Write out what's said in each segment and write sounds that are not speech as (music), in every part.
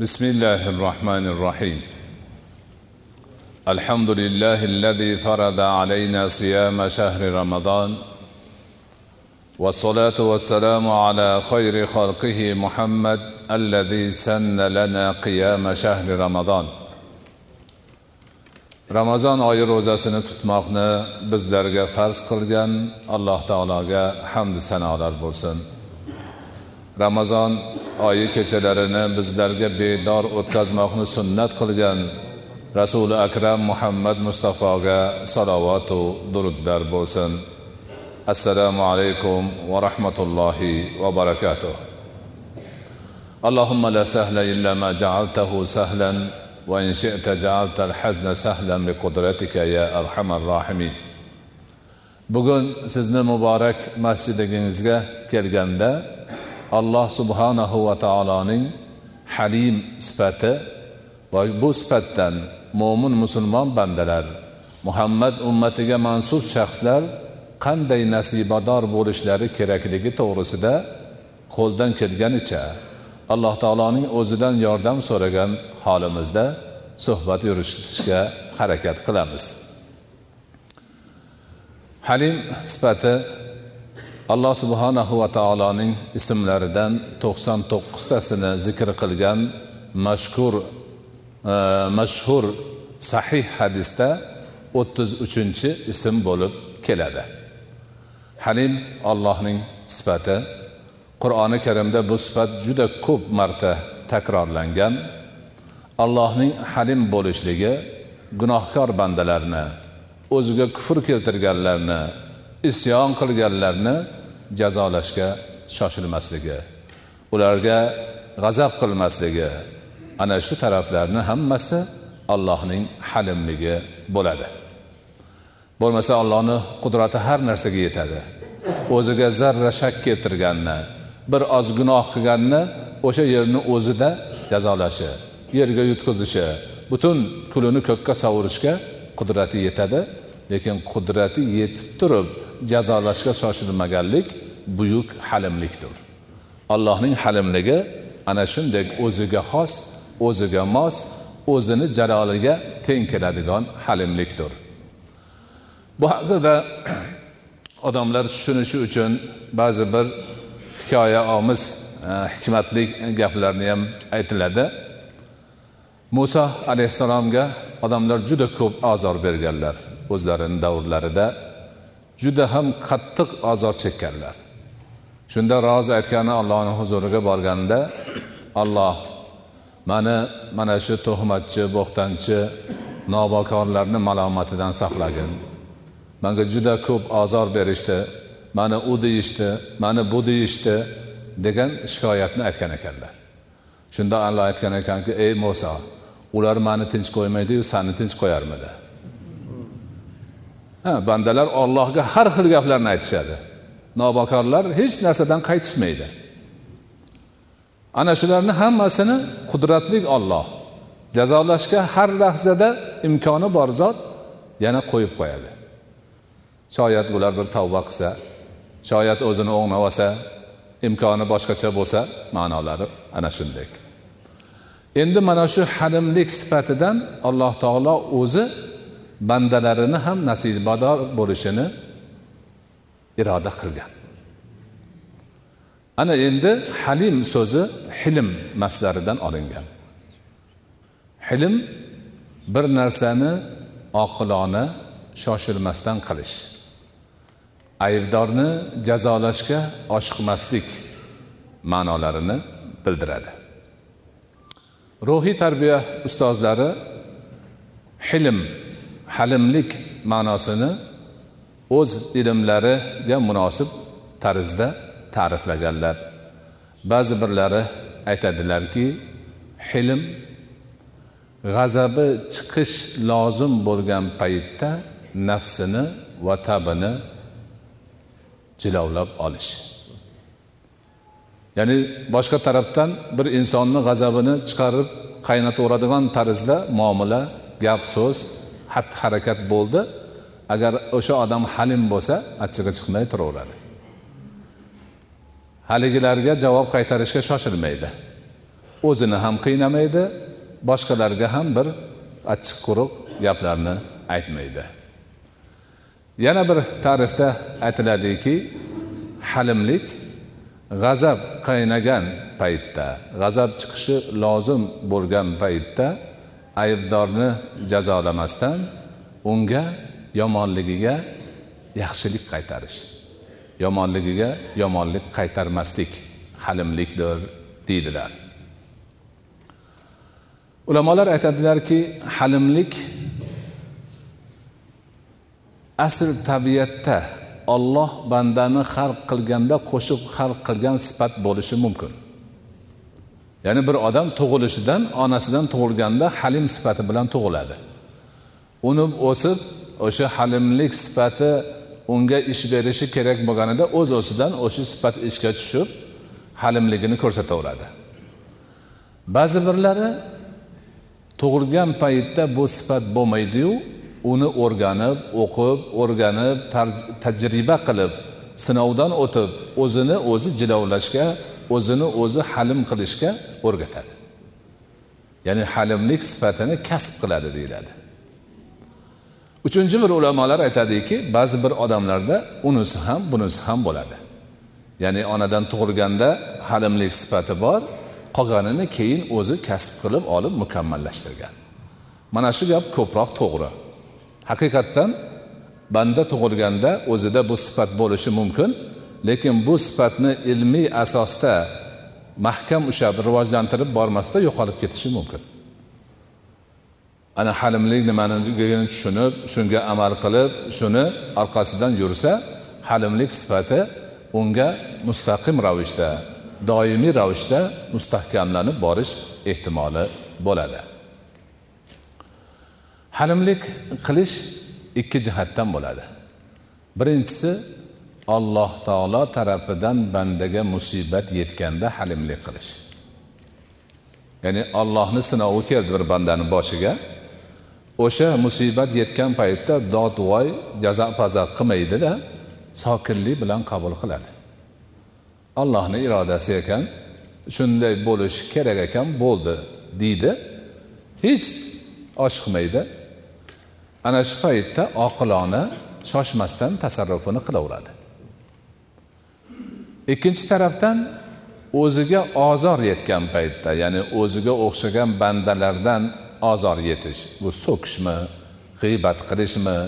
بسم الله الرحمن الرحيم. الحمد لله الذي فرض علينا صيام شهر رمضان والصلاة والسلام على خير خلقه محمد الذي سن لنا قيام شهر رمضان. ramazon oyi ro'zasini tutmoqni bizlarga farz qilgan alloh taologa hamdu sanolar bo'lsin. Ramazon oyi kechalarini bizlarga bedor o'tkazmoqni sunnat qilgan rasuli akram muhammad mustafoga salovatu durudlar bo'lsin assalomu alaykum va rahmatullohi va barakatuh اللهم لا سهل إلا ما جعلته سهلا وإن شئت جعلت الحزن سهلا بقدرتك يا أرحم الراحمين bugun sizni muborak masjidingizga kelganda alloh subhanahu va taoloning halim sifati va bu sifatdan mo'min musulmon bandalar muhammad ummatiga mansub shaxslar qanday nasibador bo'lishlari kerakligi to'g'risida qo'ldan kelganicha alloh taoloning o'zidan yordam so'ragan holimizda suhbat yuritishga harakat qilamiz. Halim sifati alloh subhanahu va taoloning ismlaridan to'qson to'qqiztasini zikr qilgan mashhur e, mashhur sahih hadisda o'ttiz uchinchi ism bo'lib keladi. Halim allohning sifati qur'oni karimda bu sifat juda ko'p marta takrorlangan. Allohning halim bo'lishligi gunohkor bandalarni o'ziga kufr keltirganlarni isyon qilganlarni jazolashga shoshilmasligi ularga g'azab qilmasligi ana shu taraflarni hammasi allohning halimligi bo'ladi. Bo'lmasa allohni qudrati har narsaga yetadi. O'ziga zarra shak keltirganni bir oz gunoh qilganni o'sha yerni o'zida jazolashi yerga yutqizishi butun kulini ko'kka sovurishga qudrati yetadi lekin qudrati yetib turib jazolashga shoshilmaganlik buyuk halimlikdir. Allohning halimligi ana shunday o'ziga xos o'ziga mos o'zini jaloliga teng keladigan halimlikdir. Bu haqida (clears throat) odamlar tushunishi uchun ba'zi bir hikoya omiz e, hikmatli gaplarni ham aytiladi. Muso alayhissalomga odamlar juda ko'p ozor berganlar o'zlarini davrlarida. Juda ham qattiq azor chekkanlar. Shunda rozi aytgani allohni huzuriga borganda alloh mani mana shu tuhmatchi bo'xtanchi nobokorlarni malomatidan saqlagin. Manga juda ko'p ozor berishdi mani u deyishdi mani bu deyishdi degan shikoyatni aytgan ekanlar. Shunda alloh aytgan ekanki ey muso ular mani tinch qo'ymaydiyu sani tinch qo'yarmidi? Ha bandalar ollohga har xil gaplarni aytishadi. Nobokorlar hech narsadan qaytishmaydi. Ana shularni hammasini qudratli olloh jazolashga har lahzada imkoni bor zot yana qo'yib qo'yadi. Shoyat bular bir tavba qilsa shoyat o'zini o'nglab olsa imkoni boshqacha bo'lsa ma'nolari ana shunday. Endi mana shu halimlik sifatidan alloh taolo o'zi bandalarini ham nasibador bo'lishini iroda qilgan. Ana endi halim so'zi hilm maslaridan olingan. Hilm bir narsani oqilona shoshilmasdan qilish aybdorni jazolashga oshiqmaslik ma'nolarini bildiradi. Ruhiy tarbiya ustozlari hilm halimlik ma'nosini o'z ilmlariga munosib tarzda ta'riflaganlar. Ba'zi birlari aytadilarki hilm g'azabi chiqish lozim bo'lgan paytda nafsini va tabini jilovlab olish. Ya'ni boshqa tarafdan bir insonni g'azabini chiqarib qaynataveradigan tarzda muomala gap so'z xatti harakat bo'ldi. Agar o'sha odam halim bo'lsa achchig'i chiqmay turaveradi. Haligilarga javob qaytarishga shoshilmaydi. O'zini ham qiynamaydi boshqalarga ham bir achchiq quruq gaplarni aytmaydi. Yana bir ta'rifda aytiladiki halimlik g'azab qaynagan paytda g'azab chiqishi lozim bo'lgan paytda aybdorni jazolamasdan unga yomonligiga yaxshilik qaytarish. Yomonligiga yomonlik qaytarmaslik halimlikdir deydilar. Ulamolar aytadilarki halimlik asl tabiatda olloh bandani xalq qilganda qo'shib xalq qilgan sifat bo'lishi mumkin. Ya'ni bir odam tug'ilishidan onasidan tug'ilganda halim sifati bilan tug'iladi. Unib o'sib o'sha halimlik sifati unga ish berishi kerak bo'lganida o'z o'zidan o'sha sifat ishga tushib halimligini ko'rsataveradi. Ba'zi birlari tug'ilgan paytda bu sifat bo'lmaydiyu uni o'rganib o'qib o'rganib tajriba qilib sinovdan o'tib o'zini o'zi jilovlashga o'zini o'zi halim qilishga o'rgatadi. Ya'ni halimlik sifatini kasb qiladi deyiladi. Uchinchi bir ulamolar aytadiki ba'zi bir odamlarda unisi ham bunisi ham bo'ladi. Ya'ni onadan tug'ilganda halimlik sifati bor qolganini keyin o'zi kasb qilib olib mukammallashtirgan. Mana shu gap ko'proq to'g'ri. Haqiqatdan banda tug'ilganda o'zida bu sifat bo'lishi mumkin lekin bu sifatni ilmiy asosda mahkam ushlab rivojlantirib bormasda yo'qolib ketishi mumkin. Ana halimlik nimaligini tushunib shunga amal qilib shuni orqasidan yursa halimlik sifati unga mustaqim ravishda doimiy ravishda mustahkamlanib borish ehtimoli bo'ladi. Halimlik qilish ikki jihatdan bo'ladi. Birinchisi alloh taolo tarafidan bandaga musibat yetganda halimlik qilish. Ya'ni allohni sinovi keldi bir bandani boshiga. O'sha musibat yetgan paytda dod voy jazo paza qilmaydida sokinlik bilan qabul qiladi. Allohni irodasi ekan shunday bo'lishi kerak ekan bo'ldi deydi. Hech oshiqmaydi ana shu paytda oqilona shoshmasdan tasarrufini qilaveradi. Ikkinchi tarafdan o'ziga ozor yetgan paytda ya'ni o'ziga o'xshagan bandalardan ozor yetish. Bu so'kishmi g'iybat qilishmi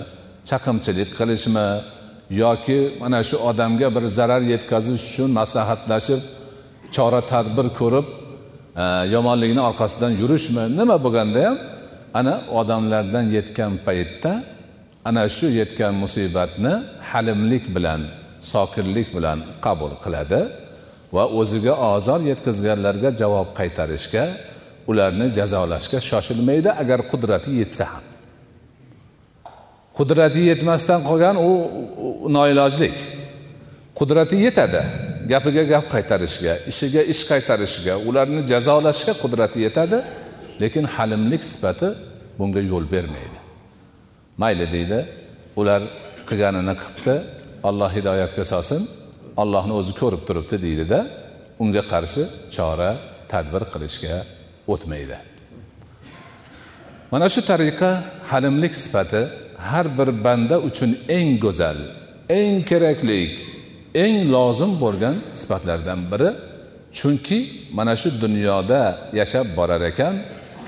chaqimchilik qilishmi yoki mana shu odamga bir zarar yetkazish uchun maslahatlashib chora tadbir ko'rib e, yomonlikni orqasidan yurishmi nima bo'lganda ham ana odamlardan yetgan paytda ana shu yetgan musibatni halimlik bilan sokinlik bilan qabul qiladi va o'ziga ozor yetkazganlarga javob qaytarishga ularni jazolashga shoshilmaydi agar qudrati yetsa ham. Qudrati yetmasdan qolgan u noilojlik. Qudrati yetadi gapiga gap qaytarishga ishiga ish qaytarishga ularni jazolashga qudrati yetadi lekin halimlik sifati bunga yo'l bermaydi. Mayli deydi ular qilganini qilibdi alloh hidoyatga solsin allohni o'zi ko'rib turibdi deydida unga qarshi chora tadbir qilishga o'tmaydi. Mana shu tariqa halimlik sifati har bir banda uchun eng go'zal eng kerakli eng lozim bo'lgan sifatlardan biri. Chunki mana shu dunyoda yashab borar ekan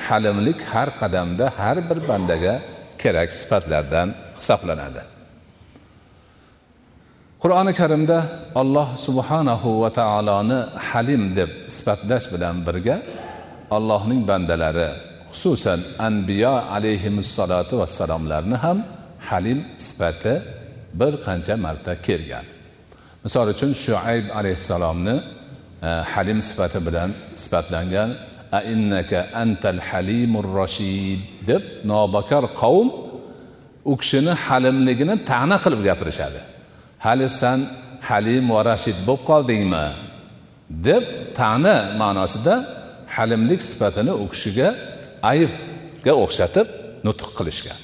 halimlik har qadamda har bir bandaga kerak sifatlardan hisoblanadi. Qur'oni karimda alloh subhanahu va taoloni halim deb sifatlash bilan birga allohning bandalari xususan anbiyo alayhissalotu vassalomlarni ham halim sifati bir qancha marta kelgan. Misol uchun shuayb alayhissalomni e, halim sifati bilan sifatlangan a innaka antal halimur rashid deb nobakor qavm u kishini halimligini ta'na qilib gapirishadi. Hali san halim va rashid bo'lib qoldingmi? deb tani ma'nosida halimlik sifatini u kishiga aybga o'xshatib nutq qilishgan.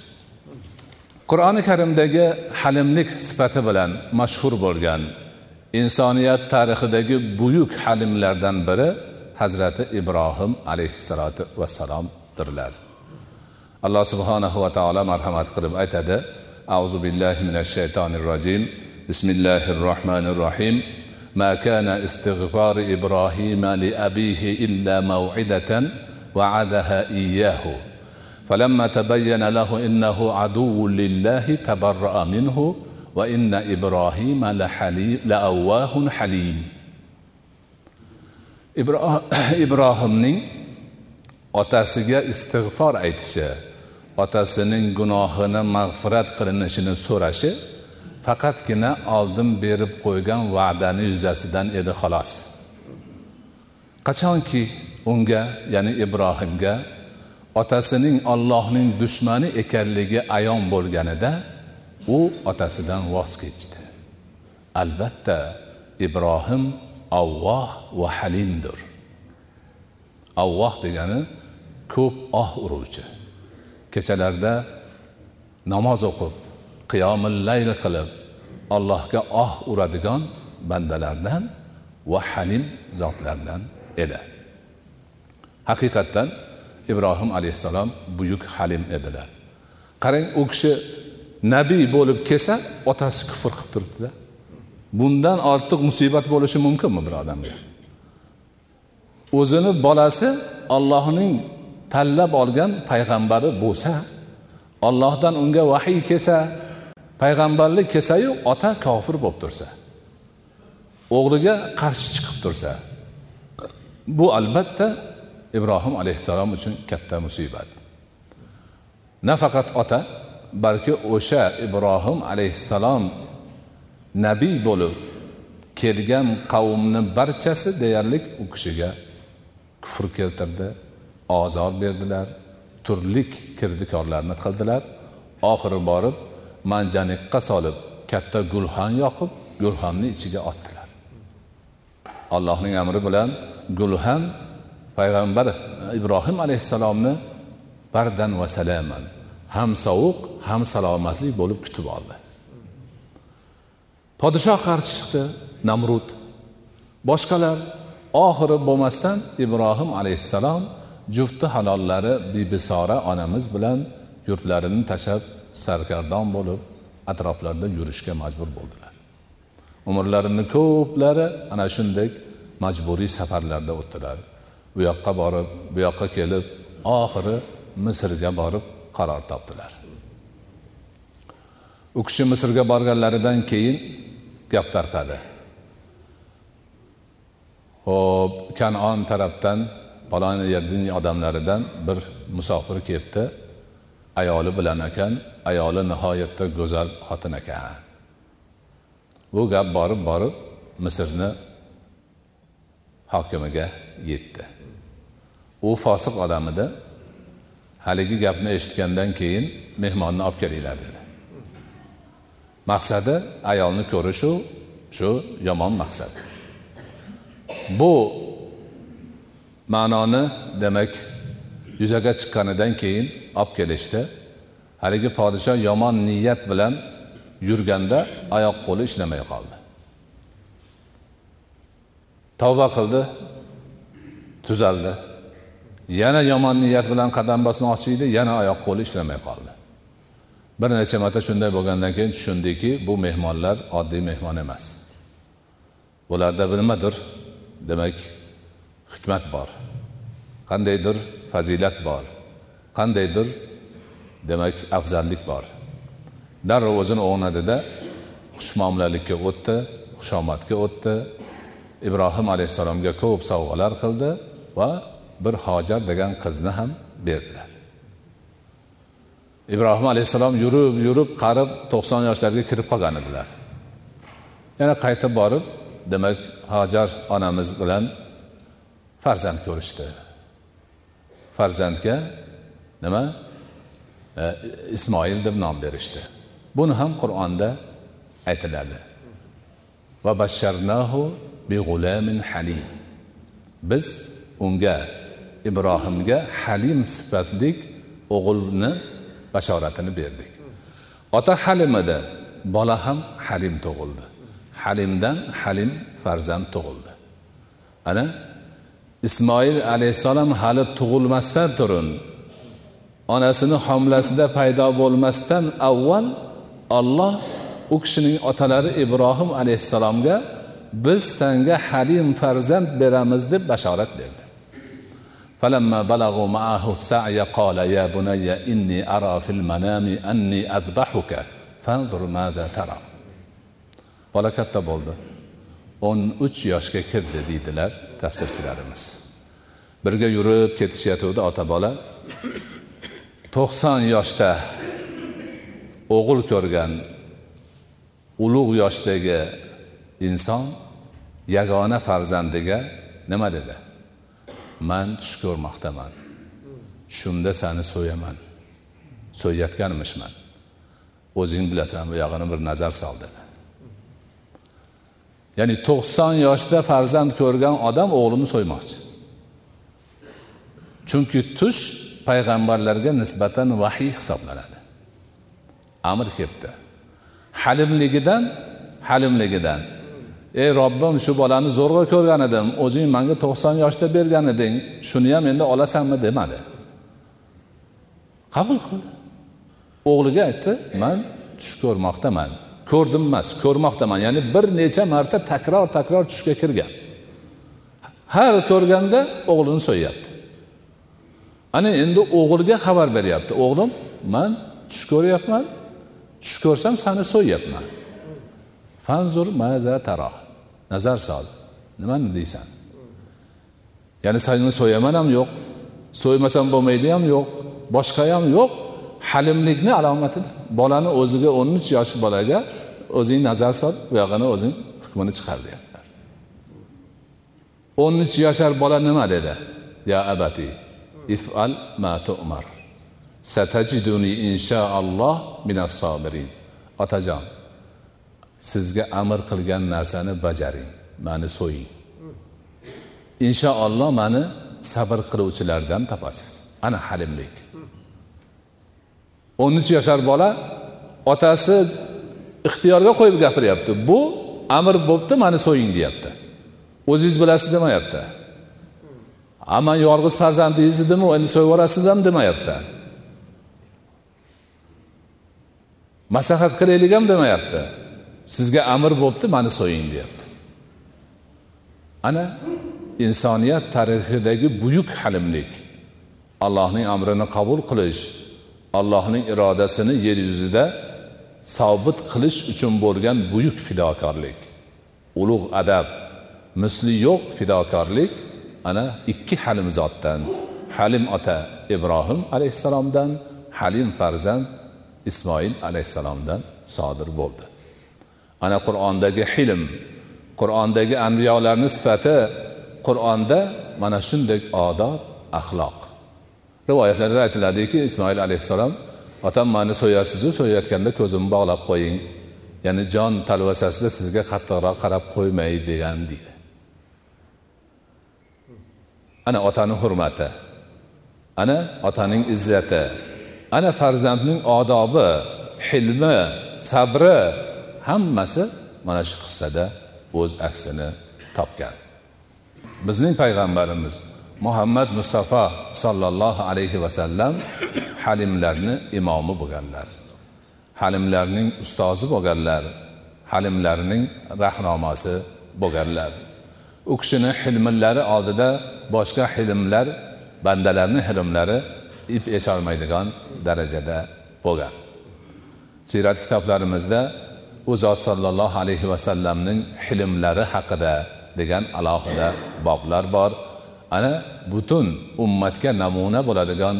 Qur'oni karimdagi halimlik sifati bilan mashhur bo'lgan insoniyat tarixidagi buyuk halimlardan biri hazrati ibrohim alayhissalotu vassalomdirlar. Alloh subhanahu va taolo marhamat qilib aytadi. Azu billahi minash shaytonir rojim. bismillahir rohmanir rohim ما كان استغفار ابراهيم لابيه الا موعده وعدها اياه فلما تبين له انه عدو لله تبرأ منه وان ابراهيم لحليم لأواه حليم ibrohimning otasiga istig'for aytishi otasining gunohini mag'firat qilinishini so'rashi faqatgina oldin berib qo'ygan va'dani yuzasidan edi xolos. Qachonki unga ya'ni ibrohimga otasining ollohning dushmani ekanligi ayon bo'lganida u otasidan voz kechdi. Albatta ibrohim avvoh va halimdir. Avvoh degani ko'p oh uruvchi. Kechalarda namoz o'qib qiyomil layl qilib allohga oh uradigan bandalardan va halim zotlardan edi. Haqiqatdan ibrohim alayhissalom buyuk halim edilar. Qarang u kishi nabiy bo'lib kelsa otasi kufr qilib turibdida. Bundan ortiq musibat bo'lishi mumkinmi bir odamga? O'zini bolasi ollohning tanlab olgan payg'ambari bo'lsa ollohdan unga vahiy kelsa payg'ambarlik kelsayu ota kofir bo'lib tursa o'g'liga qarshi chiqib tursa bu albatta ibrohim alayhissalom uchun katta musibat. Nafaqat ota balki o'sha ibrohim alayhissalom nabiy bo'lib kelgan qavmni barchasi deyarli u kishiga kufr keltirdi ozor berdilar turlik kirdikorlarni qildilar. Oxiri borib manjanikqa solib katta gulxan yoqib gulxanni ichiga otdilar. Allohning amri bilan gulxan payg'ambar ibrohim alayhissalomni bardan va salaman ham sovuq ham salomatlik bo'lib kutib oldi. Podshoh qarshi chiqdi namrud. Boshqalar oxiri bo'lmasdan ibrohim alayhissalom jufti halollari bibisora onamiz bilan yurtlarini tashlab sarkardon bo'lib atroflarda yurishga majbur bo'ldilar. Umrlarini ko'plari ana shunday majburiy safarlarda o'tdilar. Bu yoqqa borib bu yoqqa kelib oxiri misrga borib qaror topdilar. U kishi misrga borganlaridan keyin gap tarqadi. Ho'p kanon tarafdan falon yerning odamlaridan bir musofir kelibdi. Ayoli bilan ekan ayoli nihoyatda go'zal xotin ekan. Bu gap borib borib misrni hokimiga yetdi. U fosiq odam edi. Haligi gapni eshitgandan keyin mehmonni olib kelinglar dedi. Maqsadi ayolni ko'rishu shu yomon maqsad. Bu ma'noni demak yuzaga chiqqanidan keyin olib kelishdi. Haligi podshoh yomon niyat bilan yurganda oyoq qo'li ishlamay qoldi. Tavba qildi tuzaldi. Yana yomon niyat bilan qadam bosmoqchi edi yana oyoq qo'li ishlamay qoldi. Bir necha marta shunday bo'lgandan keyin tushundiki bu mehmonlar oddiy mehmon emas. Bularda nimadir demak hikmat bor. Qandaydir fazilat bor. Qandaydir? Demak afzallik bor. Darrov o'zini o'rnadida xushmuomalalikka o'tdi xushomadga o'tdi. Ibrohim alayhissalomga ko'p sovg'alar qildi va bir hojar degan qizni ham berdilar. Ibrohim alayhissalom yurib yurib qarib to'qson yoshlarga kirib qolgan edilar. Yana qaytib borib demak hojar onamiz bilan farzand ko'rishdi. Farzandga nima? E, ismoil deb nom berishdi. Buni ham qur'onda aytiladi. Va basharnahu bi g'ulamin halim. Biz unga ibrohimga halim sifatlik o'g'ilni bashoratini berdik. Ota halim edi bola ham halim tug'ildi. Halimdan halim farzand tug'ildi. Ana ismoil alayhissalom hali tug'ilmasdan turun onasini homilasida paydo bo'lmasdan avval olloh u kishining otalari ibrohim alayhissalomga biz senga halim farzand beramiz deb bashorat berdi فلما بلغوا معه السعي قال يا بني إني أرى في المنام أني أذبحك فانظر ماذا ترى bola katta bo'ldi o'n uch yoshga kirdi deydilar Tafsirchilarimiz birga yurib ketishayotgandi ota bola to'qson yoshda o'g'il ko'rgan ulug' yoshdagi inson yagona farzandiga nima dedi? Man tush ko'rmoqdaman. Tushimda sani so'yaman. So'yayotganmishman o'zing bilasan bu yog'ini bir nazar sol dedi. Ya'ni to'qson yoshda farzand ko'rgan odam o'g'lini so'ymoqchi. Chunki tush payg'ambarlarga nisbatan vahiy hisoblanadi. Amr kelibdi. Halimligidan halimligidan. Ey robbim shu bolani zo'rg'a ko'rgan edim o'zing manga to'qson yoshda bergan eding shuni ham endi olasanmi demadi. Qabul qildi. O'g'liga aytdi man tush ko'rmoqdaman. Ko'rdim emas ko'rmoqdaman. Ya'ni bir necha marta takror takror tushga kirgan. Har ko'rganda o'g'lini so'yyapti. Ana endi o'g'liga xabar beryapti. O'g'lim man tush ko'ryapman tush ko'rsam sani so'yyapman. Fanzur maza taro nazar sol. Nimani deysan? Ya'ni seni so'yaman ham yo'q so'ymasam bo'lmaydi ham yo'q boshqa ham yo'q. Halimlikni alomatida. Bolani o'ziga o'n uch yosh bolaga o'zing nazar sol bu yog'ini o'zing hukmini chiqar deyaptilar o'n uch yashar bola nima dedi? Ya abati ifal ma tu'mar. Satajiduni inshaalloh minas sobirin. Otajon sizga amr qilgan narsani bajaring mani so'ying. Inshaalloh mani sabr qiluvchilardan topasiz. Ana halimlik. O'n uch yashar bola? Otasi ixtiyorga qo'yib gapiryapti. Bu amr bo'libdi mani so'ying deyapti. O'zingiz bilasiz demayapti. Man yolg'iz farzandingiz edimu endi so'yib yuborasiz ham demayapti. Maslahat qilaylik ham demayapti. Sizga amr bo'libdi mani so'ying deyapti. Ana insoniyat tarixidagi buyuk halimlik. Allohning amrini qabul qilish allohning irodasini yer yuzida sobit qilish uchun bo'lgan buyuk fidokorlik. Ulug' adab misli yo'q fidokorlik ana ikki halim zotdan. Halim ota ibrohim alayhissalomdan halim farzand ismoil alayhissalomdan sodir bo'ldi. Ana qur'ondagi hilm qur'ondagi anbiyolarni sifati qur'onda mana shunday odob axloq rivoyatlarda aytiladiki ismoil alayhissalom otam mani so'yasizu so'yayotganda ko'zimni bog'lab qo'ying. Ya'ni jon talvasasida sizga qattiqroq qarab qo'ymay degan deydi. Ana otani hurmati. Ana otaning izzati. Ana farzandning odobi hilmi sabri hammasi mana shu qissada o'z aksini topgan. Bizning payg'ambarimiz muhammad mustafa sollallohu alayhi vasallam halimlarni imomi bo'lganlar. Halimlarning ustozi bo'lganlar halimlarning rahnomasi bo'lganlar. U kishini hilmillari oldida boshqa hilmlar bandalarni hilmlari ip esolmaydigan darajada bo'lgan. Siyrat kitoblarimizda u zot sollallohu alayhi vasallamning hilmlari haqida degan alohida boblar bor. Ana butun ummatga namuna bo'ladigan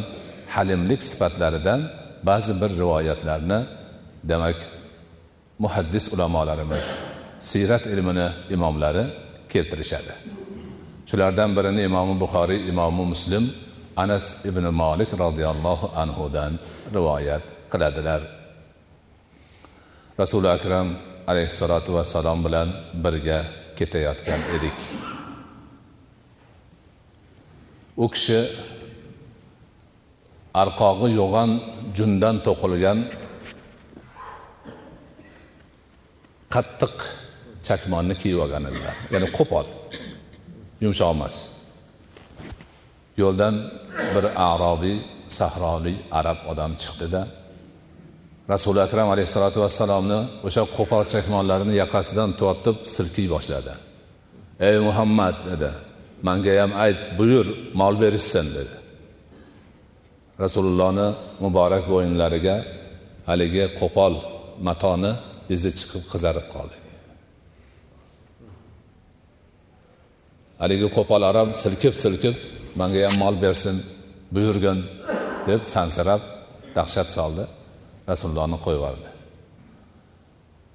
halimlik sifatlaridan ba'zi bir rivoyatlarni demak muhaddis ulamolarimiz siyrat ilmini imomlari keltirishadi. Shulardan birini imomi buxoriy imomi muslim anas ibn molik roziyallohu anhudan rivoyat qiladilar. Rasuli akram alayhissalotu vassalom bilan birga ketayotgan edik. U kishi arqog'i yo'g'on jundan to'qilgan qattiq chakmonni kiyib olgan edilar. Ya'ni qo'pol yumshoq emas. Yo'ldan bir arobiy sahrolik arab odam chiqdida rasuli akram alayhissalotu vassalomni o'sha qo'pol chakmonlarini yaqasidan tortib silkiy boshladi. Ey muhammad dedi manga ham ayt buyur mol berishsin dedi. Rasulullohni muborak bo'yinlariga haligi qo'pol matoni izi chiqib qizarib qoldi. Haligi qo'pol arab silkib silkib manga ham mol bersin buyurgin deb sansirab dahshat soldi rasulullohni qo'yib yubordi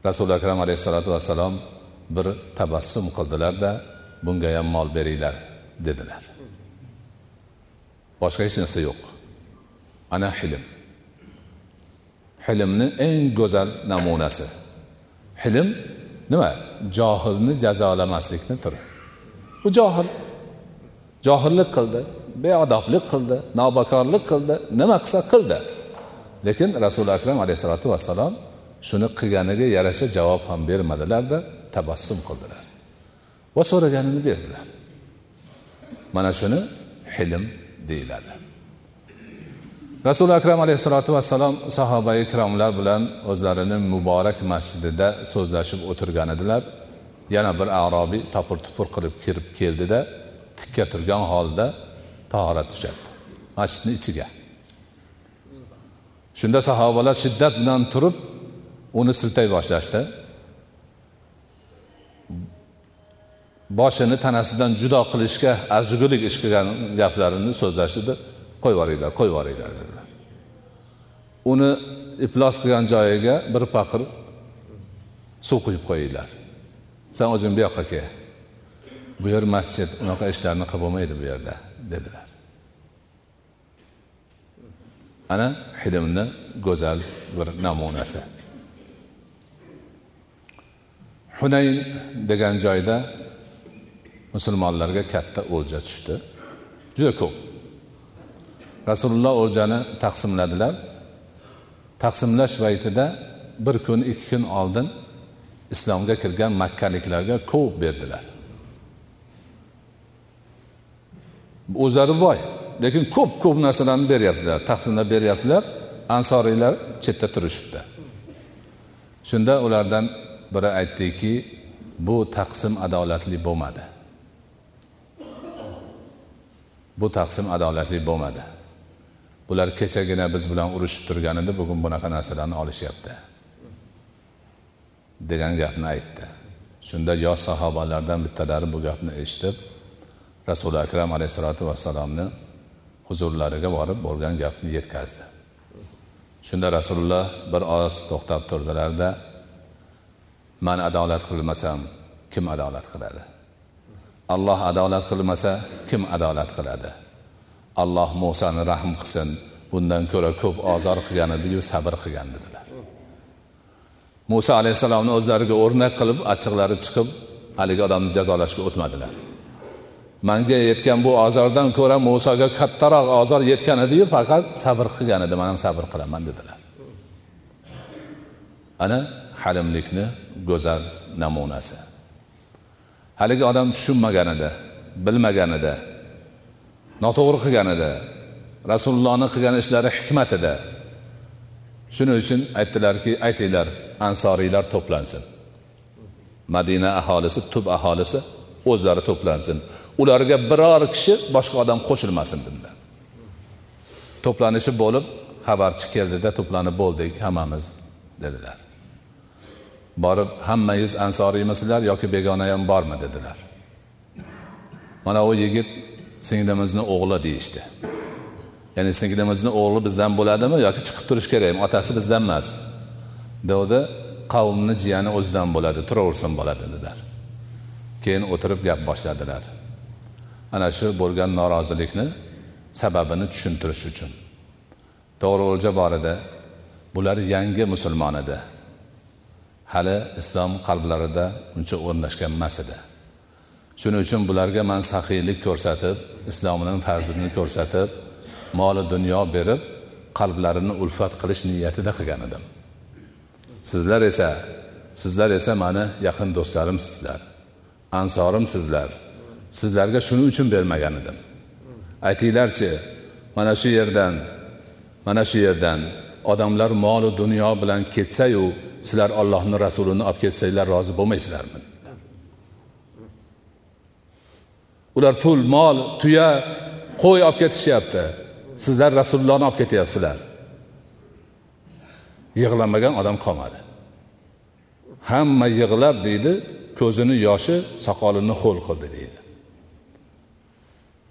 rasuli akram alayhissalotu vassalom bir tabassum qildilarda bunga ham mol beringlar dedilar. Boshqa hech narsa yo'q. Ana hilm hilmni eng go'zal namunasi. Hilm nima? Johilni jazolamaslikni turi u johil. Johillik qildi beodoblik qildi nobakorlik qildi nima qilsa qildi. Lekin rasuli akram alayhissalotu vassalom shuni qilganiga yarasha javob ham bermadilarda tabassum qildilar va so'raganini berdilar. Mana shuni hilm deyiladi. Rasuli akram alayhissalotu vassalom sahoba ikromlar bilan o'zlarini muborak masjidida so'zlashib o'tirgan edilar. Yana bir arobiy topir tupur qilib kirib keldida tikka turgan holda tahorat tushadi masjidni ichiga. Shunda sahobalar shiddat bilan turib uni siltay boshlashdi. Boshini tanasidan judo qilishga arzigulik ish qilgan gaplarini so'zlashdi qo'yib yuboringlar qo'yib yuboringlar dedi. Uni iflos qilgan joyiga bir paqir suv quyib qo'yinglar. San o'zing bu yoqqa kel bu yer masjid unaqa ishlarni qilib bo'lmaydi bu yerda dedilar. Ana hilmni go'zal bir namunasi. Hunayn degan joyda musulmonlarga katta o'lja tushdi. Juda ko'p. Rasululloh o'ljani taqsimladilar. Taqsimlash paytida bir kun ikki kun oldin islomga kirgan makkaliklarga ko'p berdilar. O'zlari boy lekin ko'p ko'p narsalarni beryaptilar taqsimlab beryaptilar. Ansoriylar chetda turishibdi. Shunda ulardan biri aytdiki bu taqsim adolatli bo'lmadi. Bu taqsim adolatli bo'lmadi. Bular kechagina biz bilan urushib turgan edi bugun bunaqa narsalarni olishyapti degan gapni aytdi. Shunda yosh sahobalardan bittalari bu gapni eshitib rasuli akram alayhissalotu vassalomni huzurlariga borib bo'lgan gapni yetkazdi. Shunda rasululloh bir oz to'xtab turdilarda man adolat qilmasam kim adolat qiladi? Alloh adolat qilmasa kim adolat qiladi? Alloh musoni rahm qilsin bundan ko'ra ko'p ozor qilgan ediyu sabr qilgan dedilar. Muso alayhissalomni o'zlariga o'rnak qilib achchiqlari chiqib haligi odamni jazolashga o'tmadilar. Manga yetgan bu ozordan ko'ra musoga kattaroq ozor yetgan ediyu faqat sabr qilgan edi man ham sabr qilaman dedilar. Ana halimlikni go'zal namunasi. Haligi odam tushunmagan edi bilmagan edi noto'g'ri qilgan edi. Rasulullohni qilgan ishlari hikmat edi. Shuning uchun aytdilarki aytinglar ansoriylar to'plansin. Madina aholisi tub aholisi o'zlari to'plansin. Ularga biror kishi boshqa odam qo'shilmasin dedilar. To'planishib bo'lib xabarchi keldida to'planib bo'ldik hammamiz dedilar. Borib hammangiz ansoriymisizlar yoki begona ham bormi dedilar. Mana u yigit singlimizni o'g'li deyishdi. Ya'ni singlimizni o'g'li bizdan bo'ladimi yoki chiqib turishi kerakmi? Otasi bizdan emas. Degdi qavmni jiyani o'zidan bo'ladi turaversin bola dedilar. Keyin o'tirib gap boshladilar. Ana shu bo'lgan norozilikni sababini tushuntirish uchun. To'g'ri o'lja bor edi. Bular yangi musulmon edi. Hali islom qalblarida uncha o'rnashgan emas edi. Shuning uchun bularga man saxiylik ko'rsatib islomning farzini ko'rsatib moli dunyo berib qalblarini ulfat qilish niyatida qilgan edim. Sizlar esa sizlar esa mani yaqin do'stlarim sizlar ansorim sizlar. Sizlarga shuning uchun bermagan edim. Aytinglarchi mana shu yerdan mana shu yerdan odamlar molu dunyo bilan ketsayu sizlar ollohni rasulini olib ketsanglar rozi bo'lmaysizlarmi? Ular pul mol tuya qo'y olib ketishyapti. Sizlar rasulullohni olib ketyapsizlar. Yig'lamagan odam qolmadi. Hamma yig'lab deydi ko'zini yoshi soqolini ho'l qildi deydi.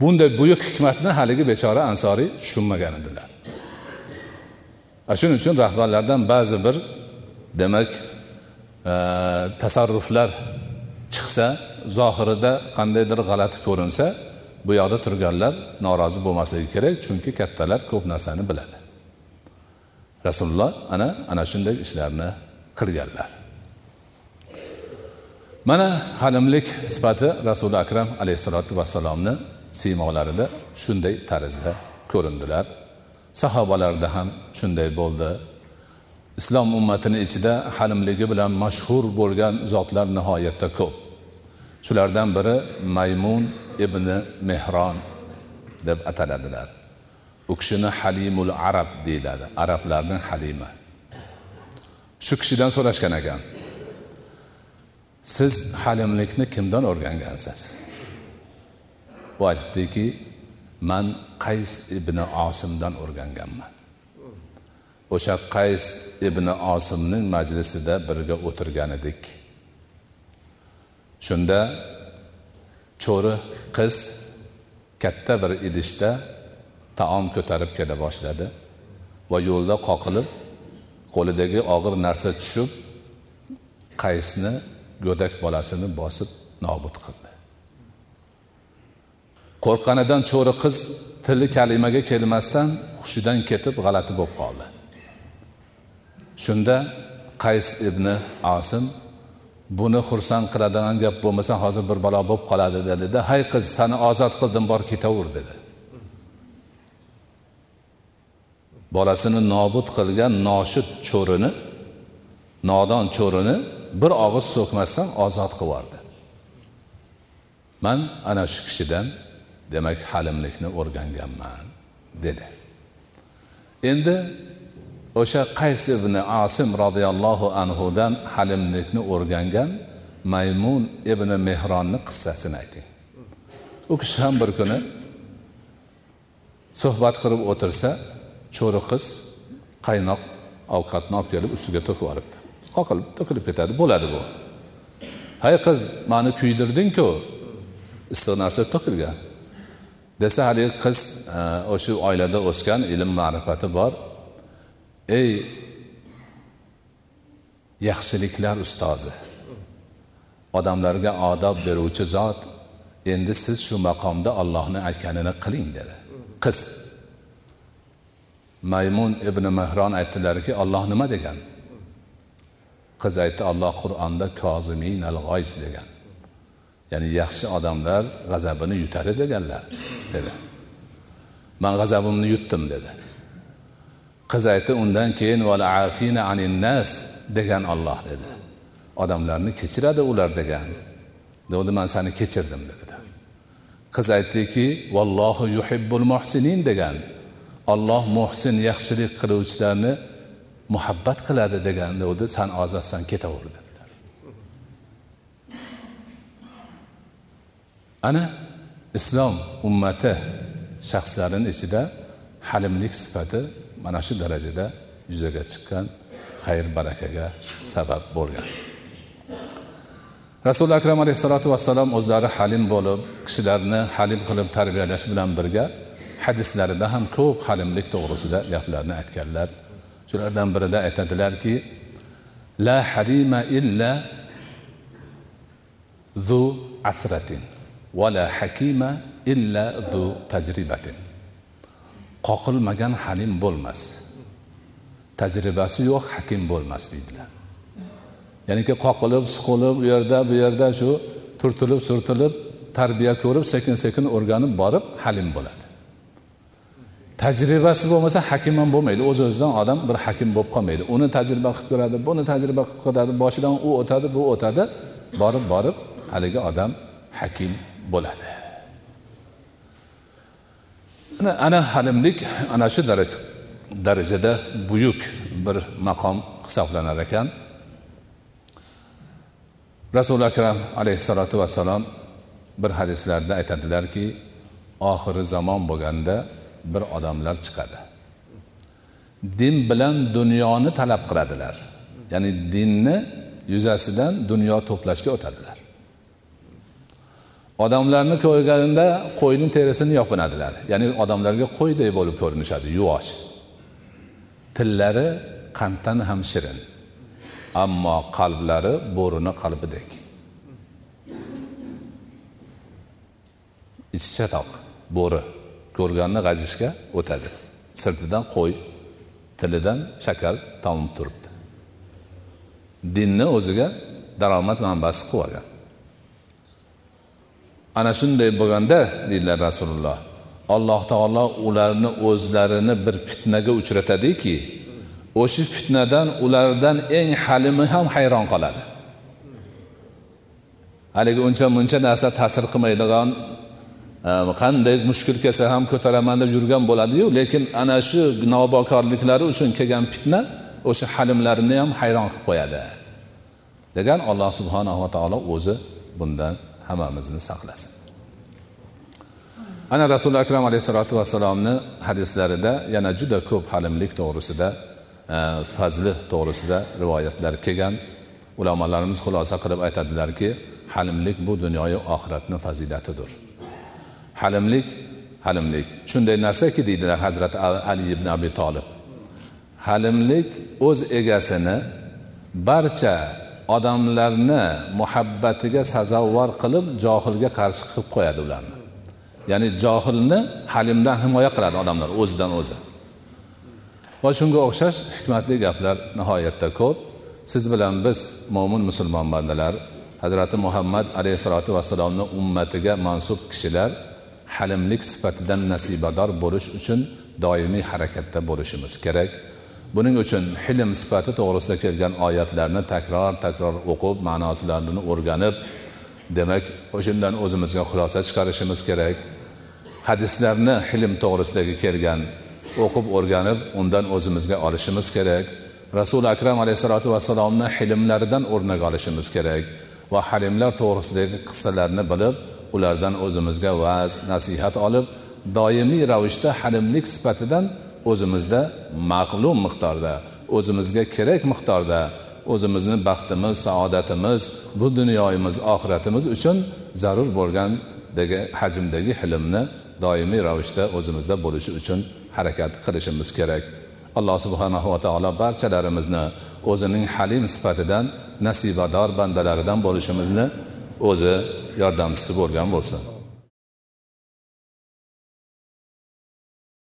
Bunday buyuk hikmatni haligi bechora ansoriy tushunmagan edilar. Shuning uchun rahbarlardan ba'zi bir demak e, tasarruflar chiqsa zohirida qandaydir g'alati ko'rinsa bu yoqda turganlar norozi bo'lmasligi kerak chunki kattalar ko'p narsani biladi. Rasululloh ana ana shunday ishlarni qilganlar. Mana halimlik sifati rasuli akram alayhissalotu vassalomni siymolarida shunday tarzda ko'rindilar. Sahobalarda ham shunday bo'ldi. Islom ummatini ichida halimligi bilan mashhur bo'lgan zotlar nihoyatda ko'p. Shulardan biri maymun ibn mehron deb ataladilar. U kishini halimul arab deyiladi arablarning halimi shu kishidan so'rashgan ekan siz halimlikni kimdan o'rgangansiz? U aytdiki man qays ibn osimdan o'rganganman. O'sha qays ibn osimning majlisida birga o'tirgan edik. Shunda cho'ri qiz katta bir idishda taom ko'tarib kela boshladi va yo'lda qoqilib qo'lidagi og'ir narsa tushib qaysni go'dak bolasini bosib nobud qildi. Qo'rqqanidan cho'ri qiz tili kalimaga kelmasdan hushidan ketib g'alati bo'lib qoldi. Shunda qays ibn asim buni xursand qiladigan gap bo'lmasa hozir bir balo bo'lib qoladi dedida hay qiz sani ozod qildim bor ketaver dedi. Bolasini nobud qilgan noshud cho'rini nodon cho'rini bir og'iz so'kmasdan ozod qilib yubordi. Man ana shu kishidan demak halimlikni o'rganganman dedi. Endi o'sha qays ibn asim roziyallohu anhudan halimlikni o'rgangan maymun ibn mehronni qissasini ayting. U kishi ham bir kuni suhbat qilib o'tirsa cho'ri qiz qaynoq ovqatni olib kelib ustiga to'kib yuboribdi. Qoqilib to'kilib ketadi bo'ladi bu. Hay qiz mani kuydirdingku. Issiq narsa to'kilgan. Desa haligi qiz e, o'sha oilada o'sgan ilm ma'rifati bor. Ey yaxshiliklar ustozi odamlarga odob beruvchi zot endi siz shu maqomda ollohni aytganini qiling dedi. Qiz maymun ibn mahron aytdilarki olloh nima degan? Qiz aytdi olloh qur'onda kozimin al g'oyz degan. Ya'ni yaxshi odamlar g'azabini yutadi deganlar dedi. Man g'azabimni yutdim dedi. Qiz aytdi undan keyin afina anin nas degan olloh dedi. Odamlarni kechiradi ular degan. Dedi man seni kechirdim dedi. Qiz aytdiki vallohu yuhibbul muhsinin degan. Olloh muhsin yaxshilik qiluvchilarni muhabbat qiladi degan. Degandi san ozodsan ketaver dedilar ana islom ummati shaxslarini ichida halimlik sifati mana shu darajada yuzaga chiqqan xayr barakaga sabab bo'lgan. Rasuli akram alayhissalotu vassalom o'zlari halim bo'lib kishilarni halim qilib tarbiyalash bilan birga hadislarida ham ko'p halimlik to'g'risida gaplarni aytganlar. Shulardan birida aytadilarki la halima illa zu asratin va la hakima illa zu tajribatin. Qoqilmagan halim bo'lmas. Tajribasi yo'q hakim bo'lmas deydilar. Ya'niki qoqilib siqilib u yerda bu yerda shu turtilib surtilib tarbiya ko'rib sekin sekin o'rganib borib halim bo'ladi. Tajribasi bo'lmasa hakim ham bo'lmaydi. O'z o'zidan odam bir hakim bo'lib qolmaydi. Uni tajriba qilib ko'radi buni tajriba qilib ko'radi boshidan u o'tadi bu o'tadi borib borib haligi odam hakim bo'ladi. Ana halimlik ana shu darajada buyuk bir maqom hisoblanar ekan. Rasuli akram alayhissalotu vassalom bir hadislarda aytadilarki oxiri zamon bo'lganda bir odamlar chiqadi. Din bilan dunyoni talab qiladilar. Ya'ni dinni yuzasidan dunyo to'plashga o'tadilar. Odamlarni ko'rganda qo'yni terisini yopinadilar. Ya'ni odamlarga qo'yday bo'lib ko'rinishadi yuvosh. Tillari qanddan ham shirin. Ammo qalblari bo'rini qalbidek. Ichi chatoq bo'ri. Ko'rganni g'ajishga o'tadi. Sirtidan qo'y tilidan shakar tomib turibdi. Dinni o'ziga daromad manbasi qilib olgan. Ana shunday bo'lganda deydilar rasululloh alloh taolo ularni o'zlarini bir fitnaga uchratadiki o'sha fitnadan ulardan eng halimi ham hayron qoladi. Haligi uncha muncha narsa ta'sir qilmaydigan e, qanday mushkul kelsa ham ko'taraman deb yurgan bo'ladiyu lekin ana shu nobokorliklari uchun kelgan fitna o'sha halimlarini ham hayron qilib qo'yadi. Degan alloh subhanava taolo o'zi bundan hammamizni saqlasin. Ana rasuli akram alayhissalotu vassalomni hadislarida yana juda ko'p halimlik to'g'risida e, fazli to'g'risida rivoyatlar kelgan. Ulamolarimiz xulosa qilib aytadilarki halimlik bu dunyoyu oxiratni fazilatidir. Halimlik halimlik. Shunday narsaki deydilar hazrati ali ibn abi tolib halimlik o'z egasini barcha odamlarni muhabbatiga sazovor qilib johilga qarshi qilib qo'yadi ularni. Ya'ni johilni halimdan himoya qiladi odamlar o'zidan o'zi. Va shunga o'xshash hikmatli gaplar nihoyatda ko'p. Siz bilan biz mo'min musulmon bandalar hazrati muhammad alayhissalotu vassalomni ummatiga mansub kishilar halimlik sifatidan nasibador bo'lish uchun doimiy harakatda bo'lishimiz kerak. Buning uchun hilm sifati to'g'risida kelgan oyatlarni takror takror o'qib ma'nosilarini o'rganib demak o'shandan o'zimizga xulosa chiqarishimiz kerak. Hadislarni hilm to'g'risidagi kelgan o'qib o'rganib undan o'zimizga olishimiz kerak. Rasuli akram alayhissalotu vassalomni hilmlaridan o'rnak olishimiz kerak va halimlar to'g'risidagi qissalarni bilib ulardan o'zimizga va'z nasihat olib doimiy ravishda halimlik sifatidan o'zimizda ma'lum miqdorda o'zimizga kerak miqdorda o'zimizni baxtimiz saodatimiz bu dunyoyimiz oxiratimiz uchun zarur bo'lgan hajmdagi hilmni doimiy ravishda o'zimizda bo'lishi uchun harakat qilishimiz kerak. Alloh subhanahu va taolo barchalarimizni o'zining halim sifatidan nasibador bandalaridan bo'lishimizni o'zi yordamchisi bo'lgan bo'lsin.